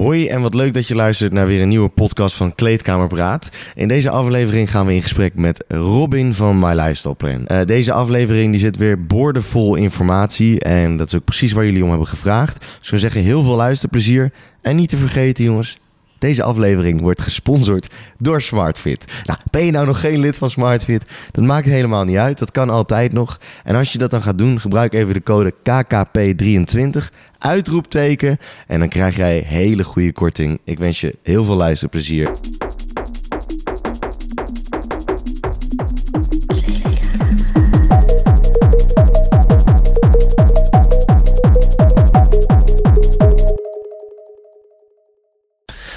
Hoi en wat leuk dat je luistert naar weer een nieuwe podcast van Kleedkamer Praat. In deze aflevering gaan we in gesprek met Robin van My Lifestyle Plan. Uh, deze aflevering die zit weer boordevol informatie en dat is ook precies waar jullie om hebben gevraagd. Dus we zeggen heel veel luisterplezier en niet te vergeten jongens, deze aflevering wordt gesponsord door SmartFit. Nou, ben je nou nog geen lid van SmartFit? Dat maakt helemaal niet uit. Dat kan altijd nog. En als je dat dan gaat doen, gebruik even de code KKP23 uitroepteken en dan krijg jij hele goede korting. Ik wens je heel veel luisterplezier.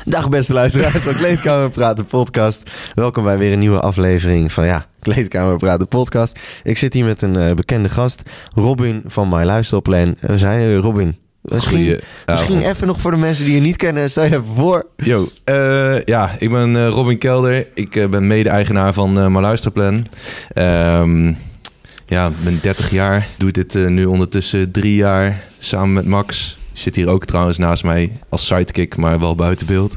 Dag beste luisteraars van Kleedkamer Praten podcast. Welkom bij weer een nieuwe aflevering van ja, Kleedkamer Praten podcast. Ik zit hier met een uh, bekende gast, Robin van My Lifestyle Plan. We zijn er, Robin. Misschien, misschien even nog voor de mensen die je niet kennen, stel je even voor. Yo, eh, ja, ik ben eh, Robin Kelder. Ik eh, ben mede-eigenaar van uh, Maluisterplan. Ehm ja, ik ben 30 jaar. Doe dit eh, nu ondertussen drie jaar samen met Max. Zit hier ook trouwens naast mij als sidekick, maar wel buiten beeld.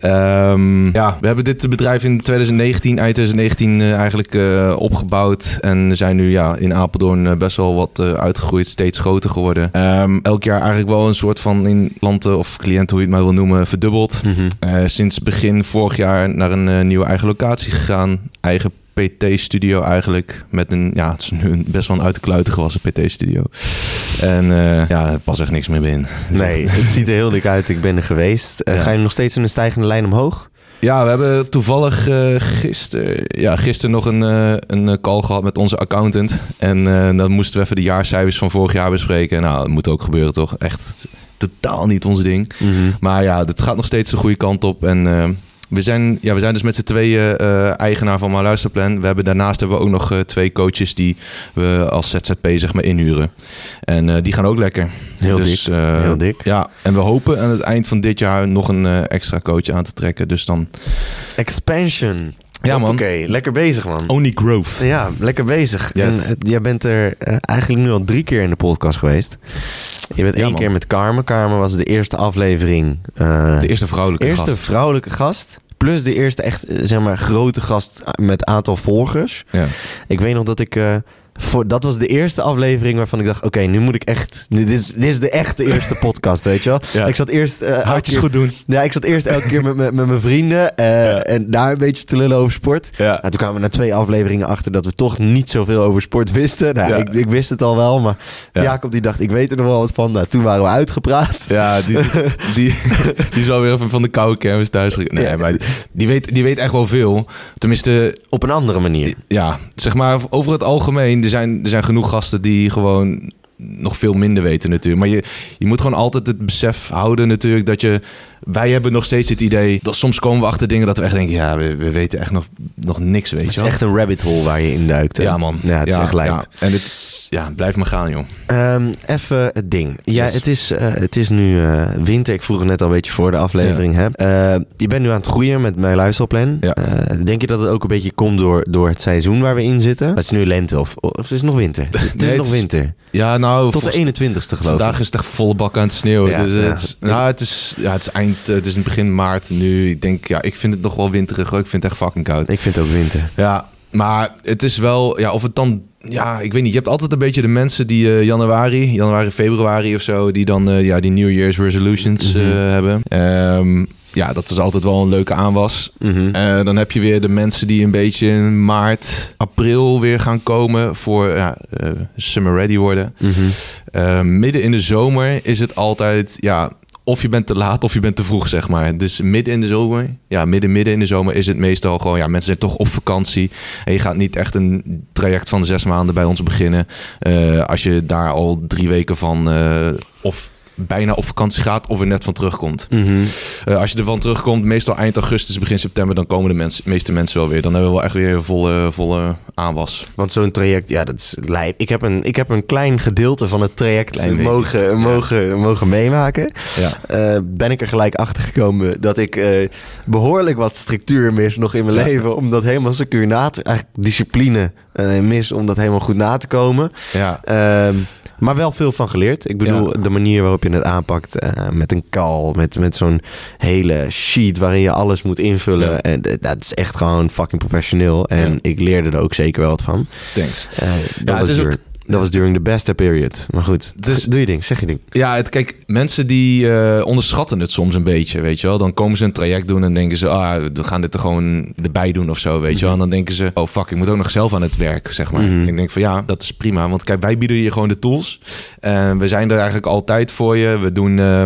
Ehm, ja, we hebben dit bedrijf in 2019, eind 2019 eh, eigenlijk eh, opgebouwd. En zijn nu ja, in Apeldoorn eh, best wel wat uitgegroeid, steeds groter geworden. Ehm, elk jaar eigenlijk wel een soort van in klanten of cliënten, hoe je het maar wil noemen, verdubbeld. Mhm. Sinds begin vorig jaar naar een nieuwe eigen locatie gegaan. Eigen PT-studio eigenlijk. Met een, ja, het is nu een, best wel een uit de kluiten gewassen PT-studio. En eh, ja, er past echt niks meer in. Nee, het ziet er heel dik uit. Ik ben er geweest. Eh, Ja. Ga je nog steeds in een stijgende lijn omhoog? Ja, we hebben toevallig eh gisteren ja, gister nog een, een call gehad met onze accountant. En dan moesten we even de jaarcijfers van vorig jaar bespreken. Nou, dat moet ook gebeuren toch? Echt totaal niet ons ding. Maar ja, het gaat nog steeds de goede kant op. En we, zijn, ja, we zijn dus met z'n tweeën eh, eigenaar van mijn luisterplan. We hebben, daarnaast hebben we ook nog eh, twee coaches die we als ZZP zeg maar inhuren. En eh, die gaan ook lekker. Heel Dus, dik. heel dik. Ja, en we hopen aan het eind van dit jaar nog een extra coach aan te trekken. Dus dan Expansion. Ja, man. Oké, lekker bezig man. only growth. Ja, lekker bezig. Yes. En jij bent er eigenlijk nu al drie keer in de podcast geweest. Je bent Ja, één man. keer met Carmen. Carmen was de eerste aflevering. De eerste vrouwelijke eerste gast. vrouwelijke gast. Plus de eerste echt, eh, zeg maar, grote gast met aantal volgers. Ja. Ik weet nog dat ik... eh, voor, dat was de eerste aflevering waarvan ik dacht... Oké, nu moet ik echt... Nu, dit, is, dit is de echte eerste podcast, weet je wel? Ja. Ik zat eerst... keer- goed doen. Ja, ik zat eerst elke keer met, met, met mijn vrienden. eh, Ja. En daar een beetje te lullen over sport. Ja. Nou, toen kwamen we na twee afleveringen achter dat we toch niet zoveel over sport wisten. Nou, ik, ik wist het al wel, maar Ja. Jacob die dacht, ik weet er nog wel wat van. Nou, toen waren we uitgepraat. Ja, die, die, die is alweer van de koude kermis thuis. Nee, maar die weet, die weet echt wel veel. Tenminste, Op een andere manier. ja, zeg maar over het algemeen. Er zijn, er zijn genoeg gasten die gewoon nog veel minder weten natuurlijk. Maar je, je moet gewoon altijd het besef houden natuurlijk dat je... Wij hebben nog steeds het idee dat soms komen we achter dingen dat we echt denken... Ja, we, we weten echt nog, nog niks, weet Het je is wel. echt een rabbit hole waar je in duikt. hè? Ja, man. Ja, het is echt lijp. En het is, ja, blijf maar gaan, joh. Ehm, even het ding. Ja, Yes. het, is, eh, het is nu eh, winter. Ik vroeg het net al een beetje voor de aflevering. Hè? Eh, je bent nu aan het groeien met mijn luisterplan. Denk je dat het ook een beetje komt door, door het seizoen waar we in zitten? Het is nu lente of, of is het nog winter? Het is, het is Nee, nog het is- winter. Ja, nou... Tot de volgens- 21ste geloof Vandaag ik. is het echt volle bak aan het sneeuwen. Ja, dus. Het, is, nou, het, is, ja, het is eind, eh, het is in het begin maart nu. Ik denk, ja, ik vind het nog wel winterig. hoor. Ik vind het echt fucking koud. Ik vind het ook winter. Ja, maar het is wel, ja, of het dan, ja, ik weet niet. Je hebt altijd een beetje de mensen die eh, januari, januari, februari of zo, die dan, eh, ja, die New Year's resolutions Mhm. hebben. Ehm, ja, dat is altijd wel een leuke aanwas. Mhm. Dan heb je weer de mensen die een beetje in maart, april weer gaan komen voor ja, summer ready worden. Mhm. Uh, midden in de zomer is het altijd, ja, of je bent te laat of je bent te vroeg, zeg maar. Dus midden in de zomer, ja, midden, midden in de zomer is het meestal gewoon, ja, mensen zijn toch op vakantie. En je gaat niet echt een traject van zes maanden bij ons beginnen. Eh, als je daar al drie weken van, eh, of bijna op vakantie gaat of er net van terugkomt. Mhm. Eh, als je ervan terugkomt, meestal eind augustus, begin september, dan komen de mensen, meeste mensen wel weer. Dan hebben we wel echt weer volle, volle aanwas. Want zo'n traject, ja, dat is lijp. Ik heb een, ik heb een klein gedeelte van het traject mogen, mogen, mogen meemaken. Ja. Eh, ben ik er gelijk achter gekomen dat ik eh, behoorlijk wat structuur mis nog in mijn Ja. leven. Om dat helemaal secuur na te... Eigenlijk discipline mis om dat helemaal goed na te komen. Ja. Maar wel veel van geleerd. Ik bedoel, Ja. de manier waarop je het aanpakt eh, met een call, met, met zo'n hele sheet waarin je alles moet invullen. Ja. En d- dat is echt gewoon fucking professioneel. En Ja. ik leerde er ook zeker wel wat van. Thanks. Eh, dat, het is ook- dat was during the best period. Maar goed, is- doe je ding, zeg je ding. Ja, het, kijk, mensen die eh, onderschatten het soms een beetje, weet je wel. Dan komen ze een traject doen en denken ze, ah, we gaan dit er gewoon erbij doen of zo, weet je wel. En dan denken ze, oh fuck, ik moet ook nog zelf aan het werk, zeg maar. Mhm. Ik denk van ja, dat is prima, want kijk, wij bieden je gewoon de tools. En we zijn er eigenlijk altijd voor je. We doen, eh,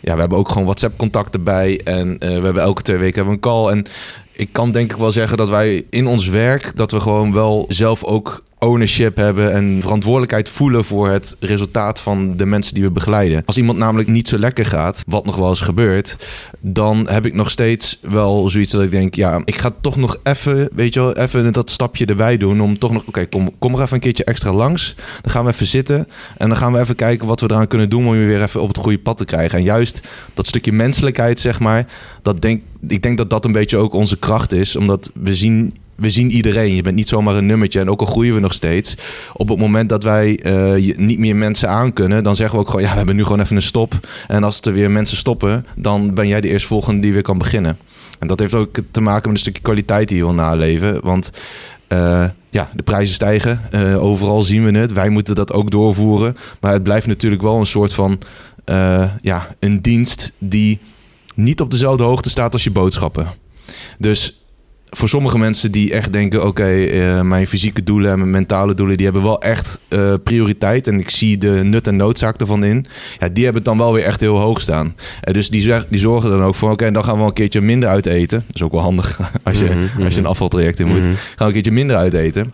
ja, we hebben ook gewoon WhatsApp-contact erbij. En eh, we hebben elke twee weken hebben een call. En ik kan denk ik wel zeggen dat wij in ons werk, dat we gewoon wel zelf ook ownership hebben en verantwoordelijkheid voelen voor het resultaat van de mensen die we begeleiden. Als iemand namelijk niet zo lekker gaat, wat nog wel eens gebeurt, dan heb ik nog steeds wel zoiets dat ik denk, ja, ik ga toch nog even, weet je wel, even dat stapje erbij doen om toch nog, oké, kom, kom er even een keertje extra langs. Dan gaan we even zitten en dan gaan we even kijken wat we eraan kunnen doen om je weer even op het goede pad te krijgen. En juist dat stukje menselijkheid, zeg maar, dat denk, ik denk dat dat een beetje ook onze kracht is, omdat we zien we zien iedereen. Je bent niet zomaar een nummertje. En ook al groeien we nog steeds. Op het moment dat wij eh, niet meer mensen aankunnen, dan zeggen we ook gewoon: ja, we hebben nu gewoon even een stop. En als er weer mensen stoppen, dan ben jij de eerstvolgende die weer kan beginnen. En dat heeft ook te maken met een stukje kwaliteit die je wil naleven. Want eh, ja, de prijzen stijgen. Eh, overal zien we het. Wij moeten dat ook doorvoeren. Maar het blijft natuurlijk wel een soort van ja, een dienst die niet op dezelfde hoogte staat als je boodschappen. Dus voor sommige mensen die echt denken: oké, eh, mijn fysieke doelen en mijn mentale doelen, die hebben wel echt eh, prioriteit. En ik zie de nut en noodzaak ervan in. Ja, die hebben het dan wel weer echt heel hoog staan. En dus die, zeg- die zorgen dan ook voor: oké, dan gaan we wel een keertje minder uit eten. Dat is ook wel handig als je, Mhm, als je een mhm. afvaltraject in moet. Mhm. Gaan we een keertje minder uit eten.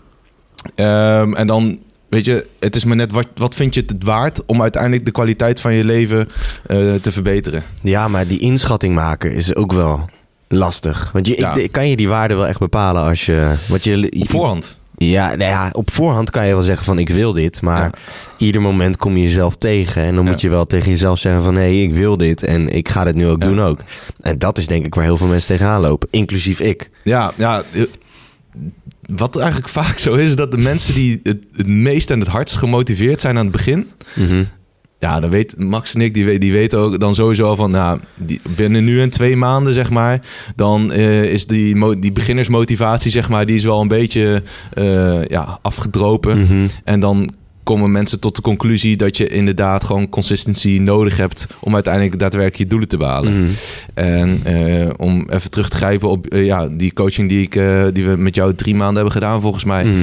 Ehm, en dan. Weet je, het is maar net wat, wat vind je het waard om uiteindelijk de kwaliteit van je leven te verbeteren. Ja, maar die inschatting maken is ook wel lastig. Want je, Ja. ik, kan je die waarde wel echt bepalen als je... Want je Op voorhand. Ja, nou ja, op voorhand kan je wel zeggen van ik wil dit. Maar Ja. ieder moment kom je jezelf tegen. En dan moet je wel tegen jezelf zeggen van... hé, hey, ik wil dit en ik ga dit nu ook doen ook. En dat is denk ik waar heel veel mensen tegenaan lopen. Inclusief ik. Ja, ja. eh, Wat eigenlijk vaak zo is, is dat de mensen die het, het meest en het hardst gemotiveerd zijn aan het begin. Mhm. Ja, dan weet Max en ik, die, die weten ook dan sowieso al van, nou, die, binnen nu en twee maanden, zeg maar, dan eh, is die, die beginnersmotivatie, zeg maar, die is wel een beetje eh, ja, afgedropen. Mhm. En dan komen mensen tot de conclusie dat je inderdaad gewoon consistency nodig hebt om uiteindelijk daadwerkelijk je doelen te behalen. Mhm. En eh, om even terug te grijpen op ja, die coaching die, ik, die we met jou drie maanden hebben gedaan, volgens mij. Mhm.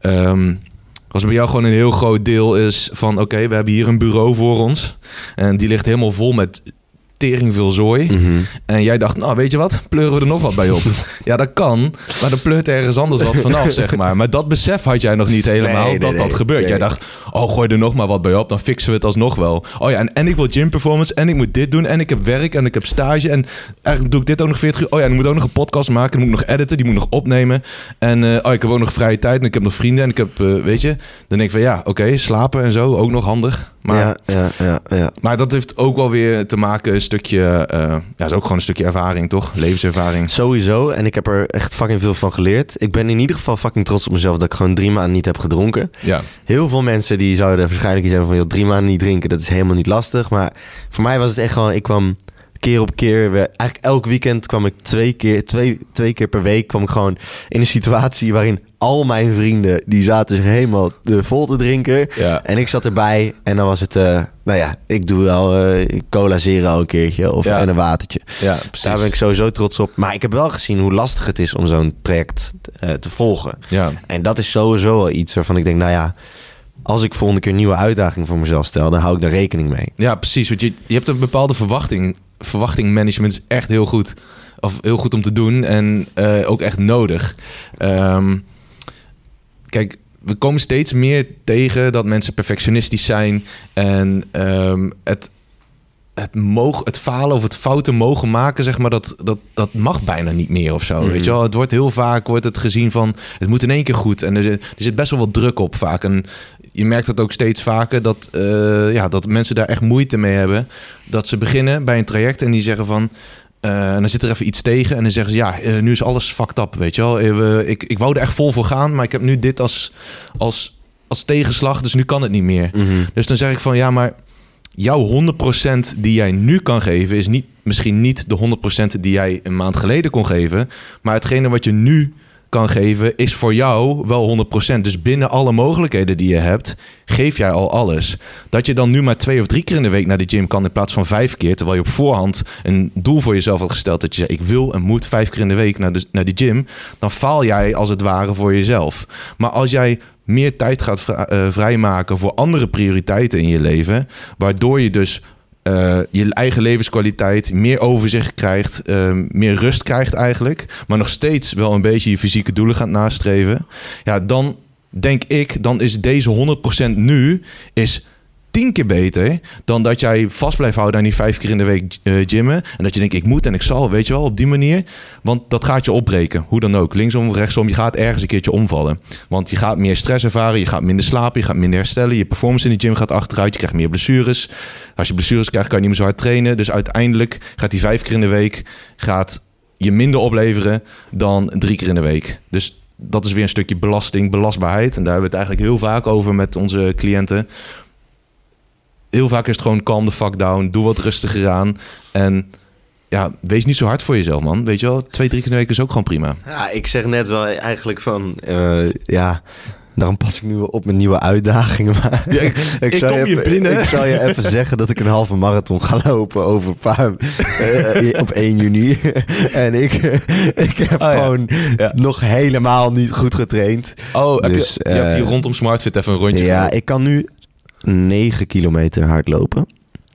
Ehm, was bij jou gewoon een heel groot deel is van... oké, we hebben hier een bureau voor ons. En die ligt helemaal vol met tering veel zooi. Mhm. En jij dacht, nou weet je wat, pleuren we er nog wat bij op. ja, dat kan, maar dan pleurt ergens anders wat vanaf, zeg maar. Maar dat besef had jij nog niet helemaal Nee, nee, dat dat gebeurt. Jij dacht, oh gooi er nog maar wat bij op, dan fixen we het alsnog wel. Oh ja, en, en ik wil gym performance en ik moet dit doen en ik heb werk en ik heb stage. En eigenlijk doe ik dit ook nog 40 uur. Oh ja, en ik moet ook nog een podcast maken, die moet ik nog editen, die moet ik nog opnemen. En eh, oh, ik heb ook nog vrije tijd en ik heb nog vrienden en ik heb, eh, weet je. Dan denk ik van ja, oké, slapen en zo, ook nog handig. Maar ja, ja, ja, ja. maar dat heeft ook wel weer te maken stukje, eh, ja, is ook gewoon een stukje ervaring, toch? Levenservaring. Sowieso. En ik heb er echt fucking veel van geleerd. Ik ben in ieder geval fucking trots op mezelf dat ik gewoon drie maanden niet heb gedronken. Ja, Heel veel mensen die zouden waarschijnlijk iets hebben van... Joh, drie maanden niet drinken, dat is helemaal niet lastig. Maar voor mij was het echt gewoon... Ik kwam keer op keer... Eigenlijk elk weekend kwam ik twee keer... Twee, twee keer per week kwam ik gewoon in een situatie... waarin al mijn vrienden... die zaten zich helemaal eh, vol te drinken. ja. En ik zat erbij en dan was het... eh, nou ja, ik doe wel eh, cola zero een keertje. Of Ja. en een watertje. ja precies. Daar ben ik sowieso trots op. Maar ik heb wel gezien hoe lastig het is om zo'n traject eh, te volgen. Ja, En dat is sowieso wel iets waarvan ik denk, nou ja, als ik volgende keer een nieuwe uitdaging voor mezelf stel, dan hou ik daar rekening mee. ja, precies. Want je, je hebt een bepaalde verwachting. Verwachting management is echt heel goed. Of heel goed om te doen en eh, ook echt nodig. Ehm, kijk, we komen steeds meer tegen dat mensen perfectionistisch zijn. En ehm, het, het, mogen, het falen of het fouten mogen maken, zeg maar, dat, dat, dat mag bijna niet meer of zo. Mhm. Weet je wel? Het wordt heel vaak wordt het gezien van het moet in één keer goed. En er, zit- er zit best wel wat druk op vaak. En je merkt dat ook steeds vaker dat, eh, ja, dat mensen daar echt moeite mee hebben. Dat ze beginnen bij een traject en die zeggen van. eh, en dan zit er even iets tegen en dan zeggen ze ja, eh, nu is alles fucked up, weet je wel. We- ik, ik wou er echt vol voor gaan, maar ik heb nu dit als, als als tegenslag, dus nu kan het niet meer. Mhm. Dus dan zeg ik van ja, maar jouw 100% die jij nu kan geven is niet, misschien niet de 100% die jij een maand geleden kon geven, maar hetgene wat je nu kan geven is voor jou wel 100%. Dus binnen alle mogelijkheden die je hebt, geef jij al alles. Dat je dan nu maar twee of drie keer in de week naar de gym kan in plaats van vijf keer, terwijl je op voorhand een doel voor jezelf had gesteld dat je zei ik wil en moet vijf keer in de week naar de, naar de gym, dan faal jij als het ware voor jezelf. Maar als jij meer tijd gaat eh, vrijmaken voor andere prioriteiten in je leven, waardoor je dus eh, je eigen levenskwaliteit, meer overzicht krijgt, eh, meer rust krijgt eigenlijk, maar nog steeds wel een beetje je fysieke doelen gaat nastreven, ja, dan denk ik, dan is deze 100% nu is tien keer beter dan dat jij vast blijft houden aan die vijf keer in de week eh, gymmen. En dat je denkt, ik moet en ik zal, weet je wel, op die manier. Want dat gaat je opbreken, hoe dan ook. Linksom, rechtsom, je gaat ergens een keertje omvallen. Want je gaat meer stress ervaren, je gaat minder slapen, je gaat minder herstellen. Je performance in de gym gaat achteruit, je krijgt meer blessures. Als je blessures krijgt, kan je niet meer zo hard trainen. Dus uiteindelijk gaat die vijf keer in de week gaat je minder opleveren dan drie keer in de week. Dus dat is weer een stukje belasting, belastbaarheid. En daar hebben we het eigenlijk heel vaak over met onze cliënten. Heel vaak is het gewoon calm the fuck down. Doe wat rustiger aan. En ja, wees niet zo hard voor jezelf, man. Weet je wel, twee, drie keer in de week is ook gewoon prima. Ja, ik zeg net wel eigenlijk van, eh, ja, daarom pas ik nu op met nieuwe uitdagingen. Maar Ja, ik- ik zal kom je even, binnen. Ik zal je even zeggen dat ik een halve marathon ga lopen over een paar, eh, op 1 juni. en ik, ik heb Oh ja. gewoon Ja. nog helemaal niet goed getraind. Oh, heb Dus, je, je hebt hier eh, rondom Smartfit even een rondje Ja, gelopen. ik kan nu 9 kilometer hardlopen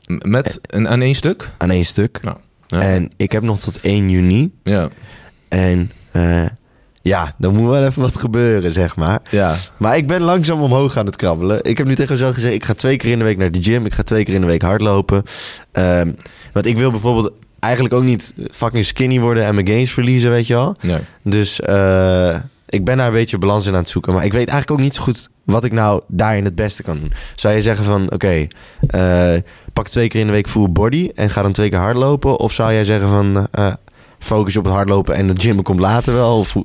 Met een, aan één stuk? aan één stuk. Nou, ja. En ik heb nog tot 1 juni. Ja. En eh, ja, dan moet wel even wat gebeuren, zeg maar. Ja. Maar ik ben langzaam omhoog aan het krabbelen. Ik heb nu tegen mezelf gezegd, ik ga twee keer in de week naar de gym. Ik ga twee keer in de week hardlopen. Ehm, want ik wil bijvoorbeeld eigenlijk ook niet fucking skinny worden en mijn gains verliezen, weet je wel. Nee. Dus eh, ik ben daar een beetje balans in aan het zoeken. Maar ik weet eigenlijk ook niet zo goed wat ik nou daarin het beste kan doen. Zou je zeggen van, oké, eh, pak twee keer in de week full body en ga dan twee keer hardlopen? Of zou jij zeggen van, eh, focus je op het hardlopen en de gym komt later wel? Of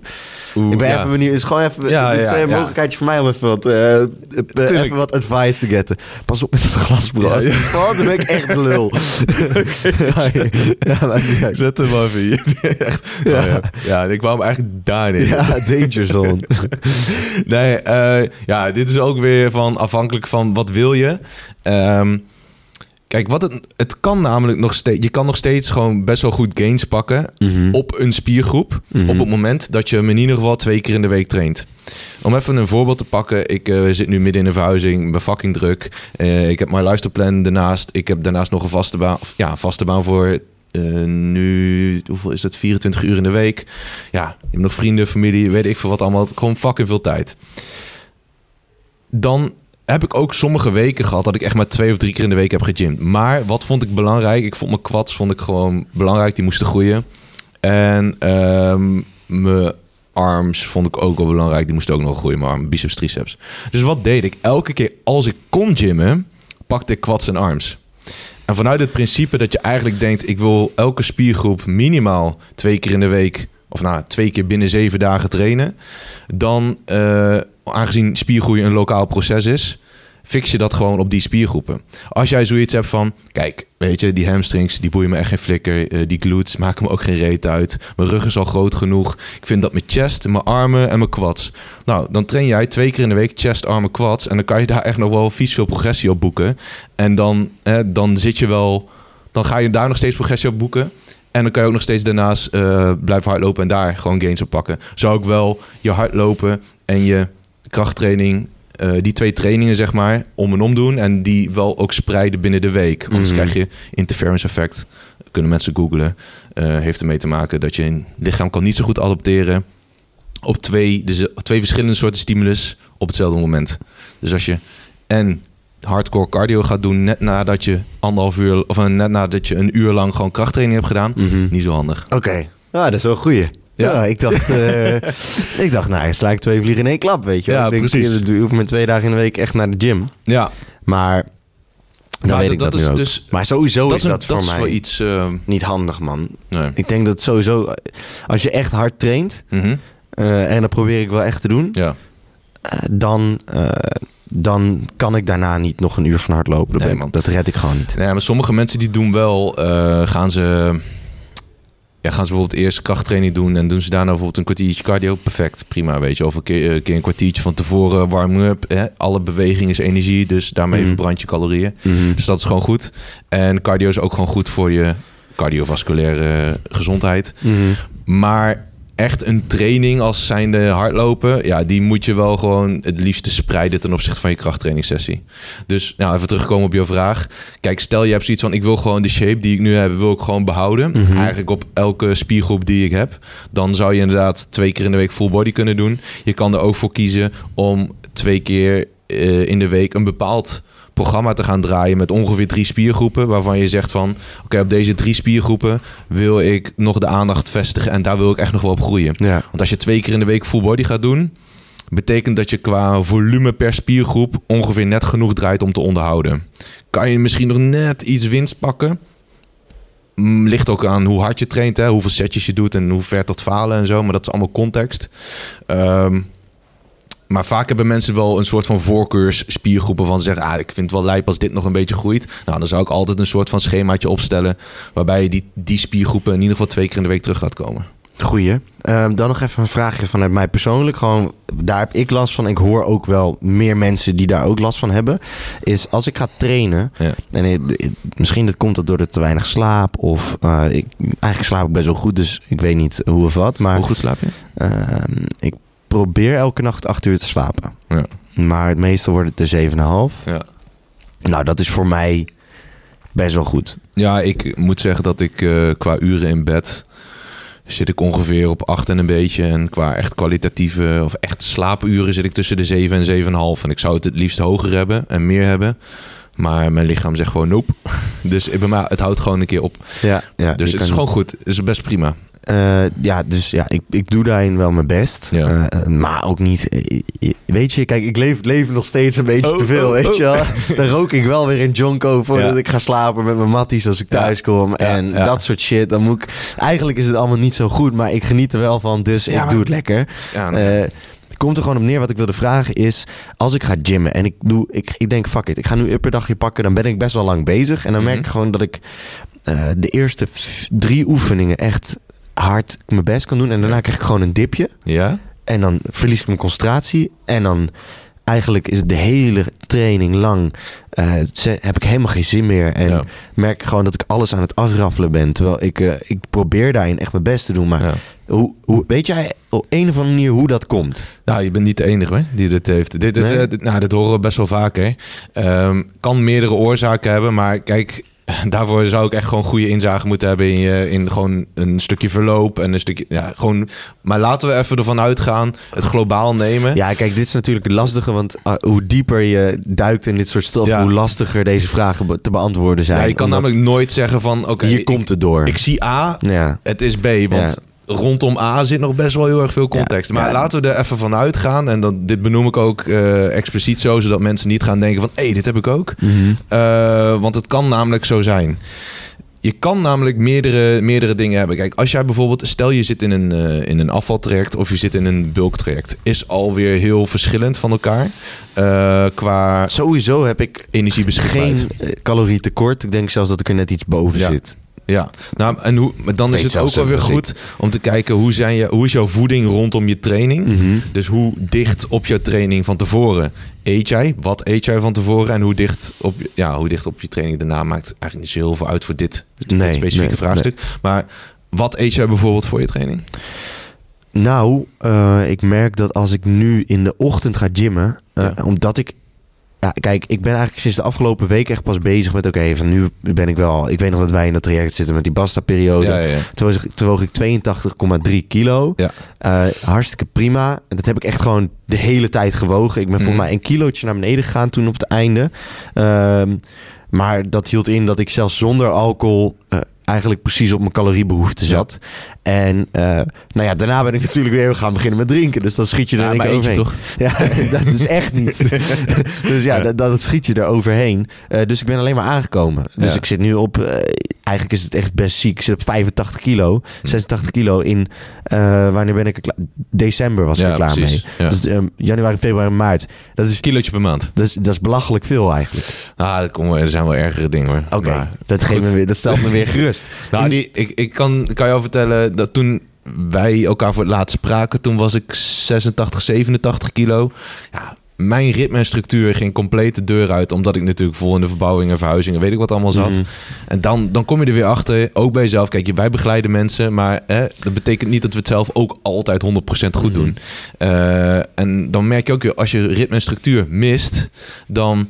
Oeh, ik ben ja. even benieuwd. Het is gewoon even Ja, dit is een mogelijkheidje voor mij om even wat, eh, eh, even wat advice te getten. Pas op met het glas, bro. Ja, Als ja. het valt, dan ben ik echt de lul. Zet hem maar even hier. Echt. Ja. ja. ja, ik wou hem eigenlijk daar neer. Ja, danger zone. Nee, eh, ja, dit is ook weer van afhankelijk van wat wil je. Ehm, kijk, wat het, het kan namelijk nog steeds... Je kan nog steeds gewoon best wel goed gains pakken Mhm. op een spiergroep. Mhm. Op het moment dat je hem in ieder geval twee keer in de week traint. Om even een voorbeeld te pakken. Ik eh, zit nu midden in een verhuizing. Ik ben fucking druk. Eh, ik heb mijn luisterplan daarnaast. Ik heb daarnaast nog een vaste baan. of, Ja, vaste baan voor eh, nu... Hoeveel is het? 24 uur in de week. Ja, je hebt nog vrienden, familie, weet ik veel wat allemaal. Gewoon fucking veel tijd. Dan heb ik ook sommige weken gehad dat ik echt maar twee of drie keer in de week heb gegymd. Maar wat vond ik belangrijk? Ik vond mijn quads vond ik gewoon belangrijk. Die moesten groeien. En ehm, mijn arms vond ik ook wel belangrijk. Die moesten ook nog groeien. Mijn biceps, triceps. Dus wat deed ik? Elke keer als ik kon gymmen, pakte ik quads en arms. En vanuit het principe dat je eigenlijk denkt... ik wil elke spiergroep minimaal twee keer in de week... of nou, twee keer binnen zeven dagen trainen... dan, eh, aangezien spiergroei een lokaal proces is... fix je dat gewoon op die spiergroepen. Als jij zoiets hebt van... kijk, weet je, die hamstrings, die boeien me echt geen flikker. eh, die glutes maken me ook geen reet uit. Mijn rug is al groot genoeg. Ik vind dat mijn chest, mijn armen en mijn quads... Nou, dan train jij twee keer in de week chest, armen, quads... en dan kan je daar echt nog wel vies veel progressie op boeken. En dan, dan zit je wel... dan ga je daar nog steeds progressie op boeken... En dan kan je ook nog steeds daarnaast eh, blijven hardlopen en daar gewoon gains op pakken. Zou ik wel je hardlopen en je krachttraining, eh, die twee trainingen zeg maar, om en om doen. En die wel ook spreiden binnen de week. Anders Mhm. krijg je interference effect. Kunnen mensen googlen. Eh, heeft ermee te maken dat je lichaam kan niet zo goed adopteren op twee, dus, twee verschillende soorten stimulus op hetzelfde moment. Dus als je en hardcore cardio gaat doen net nadat je anderhalf uur of eh, net nadat je een uur lang gewoon krachttraining hebt gedaan, Mhm. niet zo handig. Oké. Ja, dat is wel een goeie. Ja, Ja. ik dacht, eh, ik dacht, nou, sla ik twee vliegen in één klap, weet je. wel. Ja, ik denk, precies. Ik hoef met twee dagen in de week echt naar de gym. Ja, Maar dan Maar weet ik dat, dat nu is ook. dus- maar sowieso dat is dat, voor dat is mij wel iets. eh, niet handig, man. nee. Ik denk dat sowieso, als je echt hard traint, Mhm. eh, en dat probeer ik wel echt te doen, Ja. dan, dan kan ik daarna niet nog een uur gaan hardlopen. Dat, Nee, ik- dat red ik gewoon niet. Nee, maar sommige mensen die doen wel, gaan ze... Ja, gaan ze bijvoorbeeld eerst krachttraining doen en doen ze daarna bijvoorbeeld een kwartiertje cardio. Perfect, prima, weet je. Of een keer, een, keer een kwartiertje van tevoren warming-up. Hè? Alle beweging is energie, dus daarmee Mhm. verbrand je calorieën. Mhm. Dus dat is gewoon goed. En cardio is ook gewoon goed voor je cardiovasculaire gezondheid. Mhm. Maar echt een training als zijnde hardlopen, ja, die moet je wel gewoon het liefste spreiden ten opzichte van je krachttrainingssessie. Dus nou, even terugkomen op je vraag. Kijk, stel je hebt zoiets van, ik wil gewoon de shape die ik nu heb, wil ik gewoon behouden. Mhm. Eigenlijk op elke spiergroep die ik heb. Dan zou je inderdaad twee keer in de week full body kunnen doen. Je kan er ook voor kiezen om twee keer eh, in de week een bepaald programma te gaan draaien met ongeveer drie spiergroepen. Waarvan je zegt van, oké, op deze drie spiergroepen wil ik nog de aandacht vestigen. En daar wil ik echt nog wel op groeien. Ja. Want als je twee keer in de week full body gaat doen, betekent dat je qua volume per spiergroep ongeveer net genoeg draait om te onderhouden. Kan je misschien nog net iets winst pakken? Mm, Ligt ook aan hoe hard je traint, hè? hoeveel setjes je doet en hoe ver tot falen en zo. Maar dat is allemaal context. Ehm, maar vaak hebben mensen wel een soort van voorkeursspiergroepen van ze zeggen, ah, ik vind het wel lijp als dit nog een beetje groeit. Nou, dan zou ik altijd een soort van schemaatje opstellen waarbij je die, die spiergroepen in ieder geval twee keer in de week terug laat komen. Goeie. Ehm, dan nog even een vraagje vanuit mij persoonlijk. Gewoon, daar heb ik last van. Ik hoor ook wel meer mensen die daar ook last van hebben. Is als ik ga trainen. Ja. En ik- misschien dat komt dat door de te weinig slaap. Of eh, ik, eigenlijk slaap ik best wel goed. Dus ik weet niet hoe of wat. Maar Hoe goed slaap je? ehm, ik probeer elke nacht acht uur te slapen. Ja. Maar het meeste wordt het de 7,5. Ja. Nou, dat is voor mij best wel goed. Ja, ik moet zeggen dat ik eh, qua uren in bed zit ik ongeveer op acht en een beetje. En qua echt kwalitatieve of echt slaapuren zit ik tussen de 7 en 7,5. En ik zou het het liefst hoger hebben en meer hebben. Maar mijn lichaam zegt gewoon nope. Dus bij mij, het houdt gewoon een keer op. Ja, ja, Dus het is gewoon goed. Het is best prima. Eh, ja, dus ja, ik, ik doe daarin wel mijn best. Ja. Eh, maar ook niet. eh, weet je, kijk, ik leef leven nog steeds een beetje Oh, te veel. oh, weet oh. je wel? Dan rook ik wel weer een jonko voordat Ja. ik ga slapen met mijn matties als ik thuis kom. Ja, En dat soort shit. Dan moet ik. Eigenlijk is het allemaal niet zo goed, maar ik geniet er wel van. Dus ik doe het lekker. Eh, komt er gewoon op neer. Wat ik wilde vragen is: als ik ga gymmen en ik doe, ik, ik denk, fuck it, ik ga nu upperdagje pakken, dan ben ik best wel lang bezig. En dan merk ik Mhm. gewoon dat ik eh, de eerste drie oefeningen echt hard mijn best kan doen. En daarna krijg ik gewoon een dipje. ja? En dan verlies ik mijn concentratie. En dan eigenlijk is het de hele training lang. ze- heb ik helemaal geen zin meer. En Ja. merk ik gewoon dat ik alles aan het afraffelen ben. Terwijl ik, eh, ik probeer daarin echt mijn best te doen. Maar Ja. hoe, hoe, weet jij op een of andere manier hoe dat komt? Nou, je bent niet de enige hè, die dit heeft. Dit, dit, Nee? eh, dit- nou, dit horen we best wel vaker. Ehm, kan meerdere oorzaken hebben, maar kijk, daarvoor zou ik echt gewoon goede inzage moeten hebben in, je, in gewoon een stukje verloop en een stukje, ja, gewoon. Maar laten we even ervan uitgaan, het globaal nemen. Ja, kijk, dit is natuurlijk het lastige. Want ah, hoe dieper je duikt in dit soort stof, Ja. hoe lastiger deze vragen be- te beantwoorden zijn. Ja, je kan Omdat namelijk nooit zeggen van, oké, hier komt het door. Ik zie A, ja. het is B, want rondom A zit nog best wel heel erg veel context. Ja, maar ja. laten we er even van uitgaan. En dan, dit benoem ik ook eh, expliciet zo, zodat mensen niet gaan denken van... hé, hey, dit heb ik ook. Mhm. Eh, want het kan namelijk zo zijn. Je kan namelijk meerdere, meerdere dingen hebben. Kijk, als jij bijvoorbeeld... Stel je zit in een, eh, in een afvaltraject of je zit in een bulktraject. Is alweer heel verschillend van elkaar. qua Sowieso heb ik energiebeschikbaarheid. geen calorietekort. Ik denk zelfs dat ik er net iets boven Ja. zit. Ja, nou, en hoe, dan is het ook wel weer goed om te kijken hoe, zijn je, hoe is jouw voeding rondom je training. Mhm. Dus hoe dicht op jouw training van tevoren eet jij? Wat eet jij van tevoren? En hoe dicht op, je- ja, hoe dicht op je training daarna maakt eigenlijk niet zo heel veel uit voor dit, dit Nee, specifieke nee, vraagstuk. Maar wat eet jij bijvoorbeeld voor je training? Nou, eh, ik merk dat als ik nu in de ochtend ga gymmen, eh, Ja. omdat ik. Ja, kijk, ik ben eigenlijk sinds de afgelopen week echt pas bezig met. Oké, van nu ben ik wel. Ik weet nog dat wij in dat traject zitten met die Basta-periode. Ja, ja, ja. Toen, was ik, toen woog ik 82,3 kilo. Ja. Eh, hartstikke prima. En dat heb ik echt gewoon de hele tijd gewogen. Ik ben voor Mhm. mij een kilootje naar beneden gegaan toen op het einde. Ehm, maar dat hield in dat ik zelfs zonder alcohol eh, eigenlijk precies op mijn caloriebehoefte Ja. zat. En eh, nou ja, daarna ben ik natuurlijk weer gaan beginnen met drinken. Dus dan schiet je er Ja, maar overheen. Ja, dat is echt niet. dus ja. Dat, dat schiet je er overheen. Eh, dus ik ben alleen maar aangekomen. Dus ik zit nu op eh, eigenlijk is het echt best ziek. Ik zit op 85 kilo, 86 kilo in, eh, wanneer ben ik er klaar? December was ik Ja, er klaar precies. mee. Ja. Dat is ehm, januari, februari, maart. Dat is, Kilootje per maand. dat is, dat is belachelijk veel eigenlijk. Ah, dat komen, er zijn wel ergere dingen hoor. Oké, dat, geeft goed. me weer- dat stelt me weer gerust. Nou, die, ik, ik kan, kan jou vertellen dat toen wij elkaar voor het laatst spraken, toen was ik 86, 87 kilo. Ja, mijn ritme en structuur ging compleet de deur uit, omdat ik natuurlijk vol in de verbouwingen, verhuizingen, weet ik wat allemaal zat. Mhm. En dan, dan kom je er weer achter, ook bij jezelf. Kijk, wij begeleiden mensen, maar hè, dat betekent niet dat we het zelf ook altijd 100% goed doen. Eh, en dan merk je ook weer, als je ritme en structuur mist, dan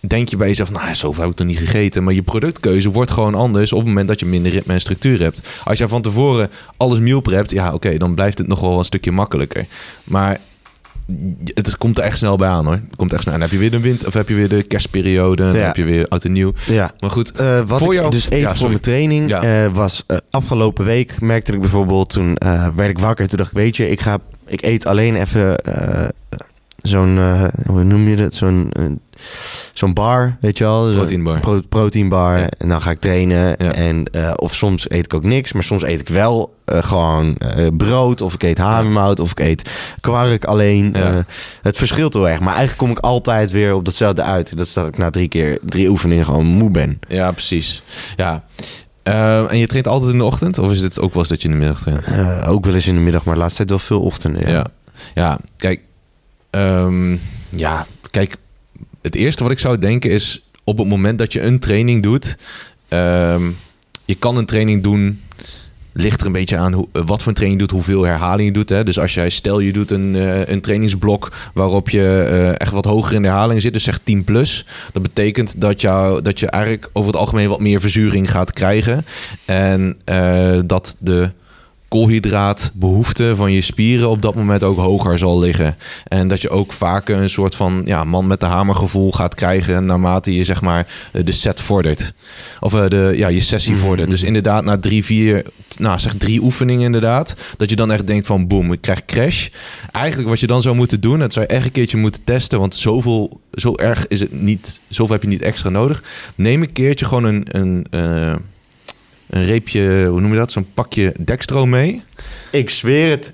denk je bij jezelf, nou, zoveel heb ik toch niet gegeten. Maar je productkeuze wordt gewoon anders op het moment dat je minder ritme en structuur hebt. Als je van tevoren alles meal prept, ja, oké, dan blijft het nog wel een stukje makkelijker. Maar het komt er echt snel bij aan, hoor. Het komt echt snel. En dan heb je weer de wind, of heb je weer de kerstperiode, en Ja. heb je weer oud en nieuw. Ja. Maar goed, Eh, wat Voor ik jou- dus eet Ja, voor mijn training eh, was eh, afgelopen week merkte ik bijvoorbeeld toen werd ik wakker toen dacht ik weet je ik ga ik eet alleen even zo'n hoe noem je dat zo'n zo'n bar weet je wel Zo'n Proteinbar. pro- proteinbar Ja. en dan ga ik trainen Ja. en eh, of soms eet ik ook niks maar soms eet ik wel eh, gewoon eh, brood of ik eet havermout of ik eet kwark alleen Ja. Het verschilt heel erg maar eigenlijk kom ik altijd weer op datzelfde uit dat is dat ik na drie keer drie oefeningen gewoon moe ben ja, precies. Ja. En je traint altijd in de ochtend? Of is het ook wel eens dat je in de middag traint? Ook wel eens in de middag, maar de laatste tijd wel veel ochtenden. Ja. Ja, ja kijk, ehm, ja, kijk, het eerste wat ik zou denken is op het moment dat je een training doet, ehm, je kan een training doen. Ligt er een beetje aan hoe, wat voor een training je doet, hoeveel herhaling je doet. Hè? Dus als jij, stel je doet een, eh, een trainingsblok waarop je eh, echt wat hoger in de herhaling zit, dus zeg 10 plus. Dat betekent dat, jou, dat je eigenlijk over het algemeen wat meer verzuring gaat krijgen. En eh, dat de koolhydraatbehoefte van je spieren op dat moment ook hoger zal liggen. En dat je ook vaker een soort van ja, man met de hamer gevoel gaat krijgen naarmate je zeg maar eh, de set vordert. Of eh, de, ja, je sessie Mhm, vordert. Dus inderdaad na drie, vier, nou zeg drie oefeningen inderdaad, dat je dan echt denkt van boem, ik krijg crash. Eigenlijk wat je dan zou moeten doen, dat zou je echt een keertje moeten testen, want zoveel, zo erg is het niet, zoveel heb je niet extra nodig. Neem een keertje gewoon een, een, eh, een reepje, hoe noem je dat? Zo'n pakje dextro mee. Ik zweer het.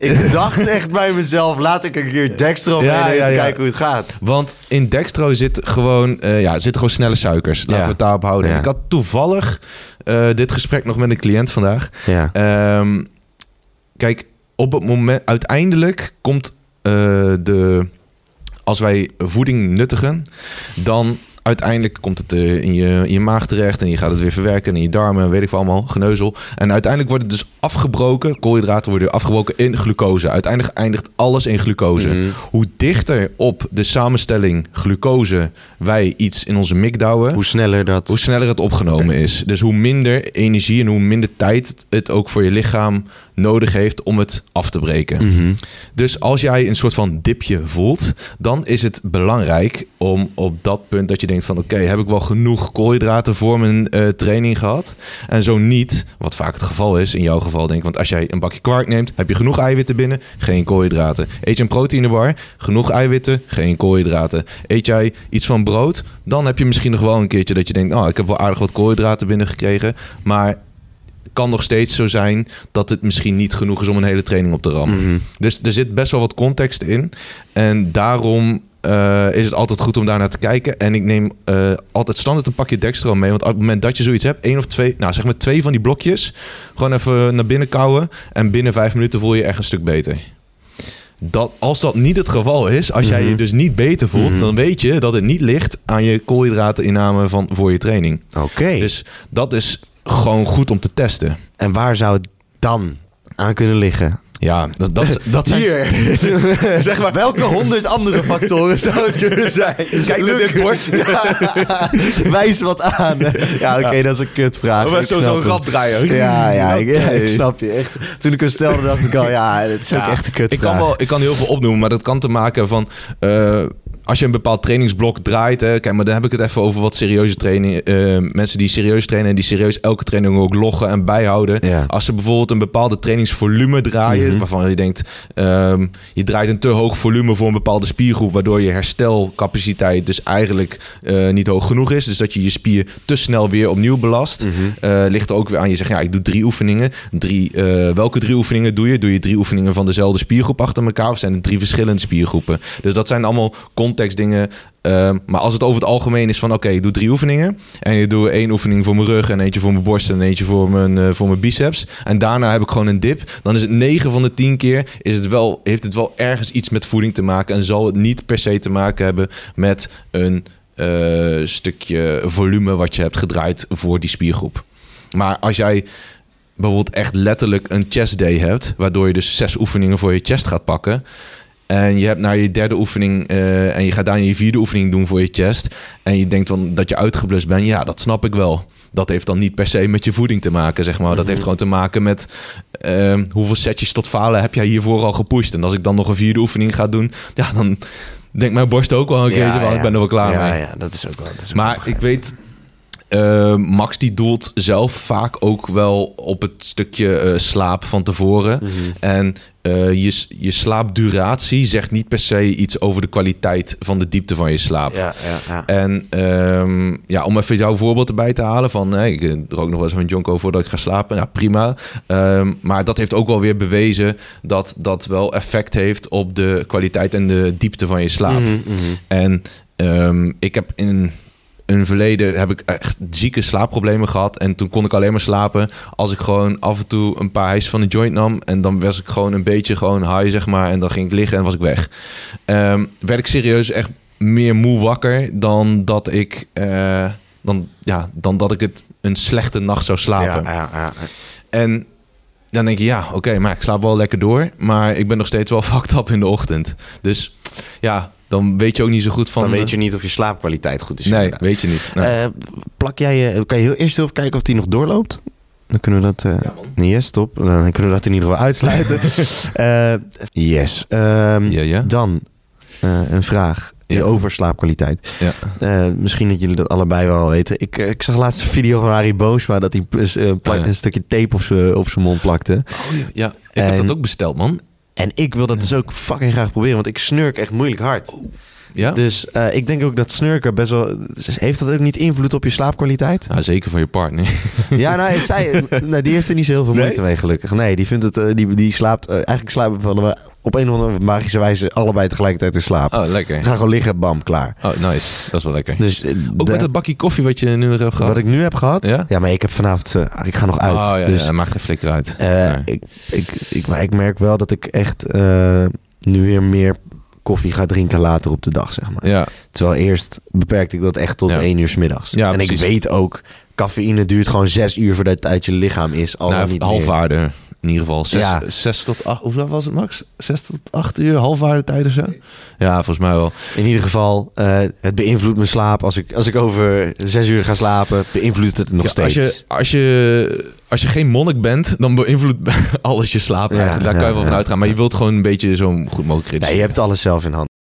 Ik dacht echt bij mezelf, laat ik een keer Dextro Ja, meenemen ja, te ja. kijken hoe het gaat. Want in dextro zit gewoon, eh, ja, zitten gewoon snelle suikers. Laten we het daarop houden. Ik had toevallig eh, dit gesprek nog met een cliënt vandaag. Ja. Ehm, kijk, op het moment, uiteindelijk komt eh, de, als wij voeding nuttigen, dan uiteindelijk komt het eh, in, je, in je maag terecht en je gaat het weer verwerken in je darmen, weet ik veel allemaal, geneuzel. En uiteindelijk wordt het dus afgebroken, koolhydraten worden afgebroken in glucose. Uiteindelijk eindigt alles in glucose. Mhm. Hoe dichter op de samenstelling glucose wij iets in onze mik douwen, Hoe sneller dat... hoe sneller het opgenomen is. Dus hoe minder energie en hoe minder tijd het ook voor je lichaam nodig heeft om het af te breken. Mhm. Dus als jij een soort van dipje voelt, dan is het belangrijk om op dat punt dat je denkt van oké, heb ik wel genoeg koolhydraten voor mijn eh, training gehad? En zo niet, wat vaak het geval is, in jouw geval denk ik, want als jij een bakje kwark neemt, heb je genoeg eiwitten binnen, geen koolhydraten. Eet je een proteinebar, genoeg eiwitten, geen koolhydraten. Eet jij iets van brood, dan heb je misschien nog wel een keertje dat je denkt, oh, ik heb wel aardig wat koolhydraten binnengekregen, maar kan nog steeds zo zijn dat het misschien niet genoeg is om een hele training op te rammen. Mhm. Dus er zit best wel wat context in. En daarom eh, is het altijd goed om daar naar te kijken. En ik neem eh, altijd standaard een pakje Dextro mee. Want op het moment dat je zoiets hebt, één of twee, nou zeg maar twee van die blokjes, gewoon even naar binnen kouwen. En binnen vijf minuten voel je je echt een stuk beter. Dat, als dat niet het geval is, als jij je Mhm. dus niet beter voelt, Mhm. dan weet je dat het niet ligt aan je koolhydrateninname van, voor je training. Oké. Dus dat is gewoon goed om te testen. En waar zou het dan aan kunnen liggen? Ja, dat, dat, dat zijn... Hier. Zeg maar, Welke honderd andere factoren zou het kunnen zijn? Kijk naar dit bord. Ja. Wijs wat aan. Ja, oké, dat is een kutvraag. Ik zo- snap zo'n het. rad draaien. Ja, ja, ik, ik snap je. Echt. Toen ik hem stelde, dacht ik al, ja, het is ook echt een ik kutvraag. kan, wel, ik kan heel veel opnoemen, maar dat kan te maken van... eh, als je een bepaald trainingsblok draait, hè, kijk, maar dan heb ik het even over wat serieuze training. eh, mensen die serieus trainen en die serieus elke training ook loggen en bijhouden. Ja. Als ze bijvoorbeeld een bepaalde trainingsvolume draaien, Mhm. waarvan je denkt, ehm, je draait een te hoog volume voor een bepaalde spiergroep, waardoor je herstelcapaciteit dus eigenlijk eh, niet hoog genoeg is. Dus dat je je spier te snel weer opnieuw belast. Mhm. Eh, ligt er ook weer aan. Je zegt, ja, ik doe drie oefeningen. Drie, welke drie oefeningen doe je? Doe je drie oefeningen van dezelfde spiergroep achter elkaar? Of zijn het drie verschillende spiergroepen? Dus dat zijn allemaal contextdingen. Ehm, maar als het over het algemeen is van, oké, ik doe drie oefeningen. En je doe één oefening voor mijn rug en eentje voor mijn borst en eentje voor mijn, eh, voor mijn biceps. En daarna heb ik gewoon een dip. Dan is het 9 van de 10 keer, is het wel, heeft het wel ergens iets met voeding te maken. En zal het niet per se te maken hebben met een eh, stukje volume wat je hebt gedraaid voor die spiergroep. Maar als jij bijvoorbeeld echt letterlijk een chest day hebt, waardoor je dus zes oefeningen voor je chest gaat pakken. En je hebt naar je derde oefening eh, en je gaat daarna je vierde oefening doen voor je chest. En je denkt dan dat je uitgeblust bent. Ja, dat snap ik wel. Dat heeft dan niet per se met je voeding te maken, zeg maar. Dat heeft gewoon te maken met eh, hoeveel setjes tot falen heb jij hiervoor al gepusht. En als ik dan nog een vierde oefening ga doen, ja, dan denkt mijn borst ook wel een keertje, wel, ik ben er wel klaar ja, mee. Ja, dat is ook wel. Dat is ook Maar wel ik weet, eh, Max die doelt zelf vaak ook wel op het stukje eh, slaap van tevoren. Mhm. En eh, je, je slaapduratie zegt niet per se iets over de kwaliteit van de diepte van je slaap. Ja, ja, ja. En ehm, ja, om even jouw voorbeeld erbij te halen van... Hey, ik eh, rook nog wel eens een jonko voordat ik ga slapen. Nou, prima. Ehm, maar dat heeft ook wel weer bewezen dat dat wel effect heeft... op de kwaliteit en de diepte van je slaap. Mhm, mhm. En ehm, ik heb in een verleden heb ik echt zieke slaapproblemen gehad. En toen kon ik alleen maar slapen als ik gewoon af en toe een paar hijs van de joint nam. En dan was ik gewoon een beetje gewoon high, zeg maar. En dan ging ik liggen en was ik weg. Ehm, werd ik serieus echt meer moe wakker dan dat ik... eh, dan, ja, dan dat ik het een slechte nacht zou slapen. Ja, ja, ja. En dan denk je, ja, oké, maar ik slaap wel lekker door. Maar ik ben nog steeds wel fucked up in de ochtend. Dus ja, dan weet je ook niet zo goed van... Dan weet je niet of je slaapkwaliteit goed is. Nee, inderdaad. weet je niet. Nee. Eh, plak jij je, kan je heel eerst even kijken of die nog doorloopt? Dan kunnen we dat. eh Ja, yes, stop. Dan kunnen we dat in ieder geval uitsluiten. Eh, yes. Ehm, ja, ja. Dan eh, een vraag Ja. over slaapkwaliteit. Ja. Eh, misschien dat jullie dat allebei wel weten. Ik, eh, ik zag laatst een video van Harry Boosma dat hij eh, plak- Oh, ja. een stukje tape op zijn op zijn mond plakte. Oh, ja. ja, ik heb En- dat ook besteld, man. En ik wil dat dus ook fucking graag proberen, want ik snurk echt moeilijk hard. Ja? Dus eh, ik denk ook dat snurken best wel... Heeft dat ook niet invloed op je slaapkwaliteit? Nou, zeker van je partner. Ja, nou, zij, nee, die heeft er niet zo heel veel Nee? moeite mee, gelukkig. Nee, die vindt het, eh, die, die slaapt, eh, eigenlijk slapen van we op een of andere magische wijze allebei tegelijkertijd in slaap. Oh, lekker. gaan gewoon liggen, bam, klaar. Oh, nice. Dat is wel lekker. Dus ook de- met dat bakje koffie wat je nu nog hebt gehad. wat ik nu heb gehad, Ja? ja, maar ik heb vanavond, ik ga nog uit. Oh, ja, dus ja, maakt geen flikker uit. Nee. ik, ik, ik, maar ik merk wel dat ik echt nu weer meer koffie ga drinken later op de dag, zeg maar. ja, Terwijl eerst beperkte ik dat echt tot één uur 's middags. Ja, en ik weet ook, cafeïne duurt gewoon zes uur voordat het uit je lichaam is. Al nou, niet halfwaarde in ieder geval. Zes, Ja. zes tot acht, hoeveel was het max? Zes tot acht uur, halfwaarde tijd of zo? Ja, volgens mij wel. In ieder geval, eh, het beïnvloedt mijn slaap. Als ik, als ik over zes uur ga slapen, beïnvloedt het nog Ja, steeds. Als je, als, je, als je geen monnik bent, dan beïnvloedt alles je slaap. Ja. Daar kan je wel ja. van uitgaan. Maar je wilt gewoon een beetje zo goed mogelijk nee, reduceren. je hebt alles zelf in hand.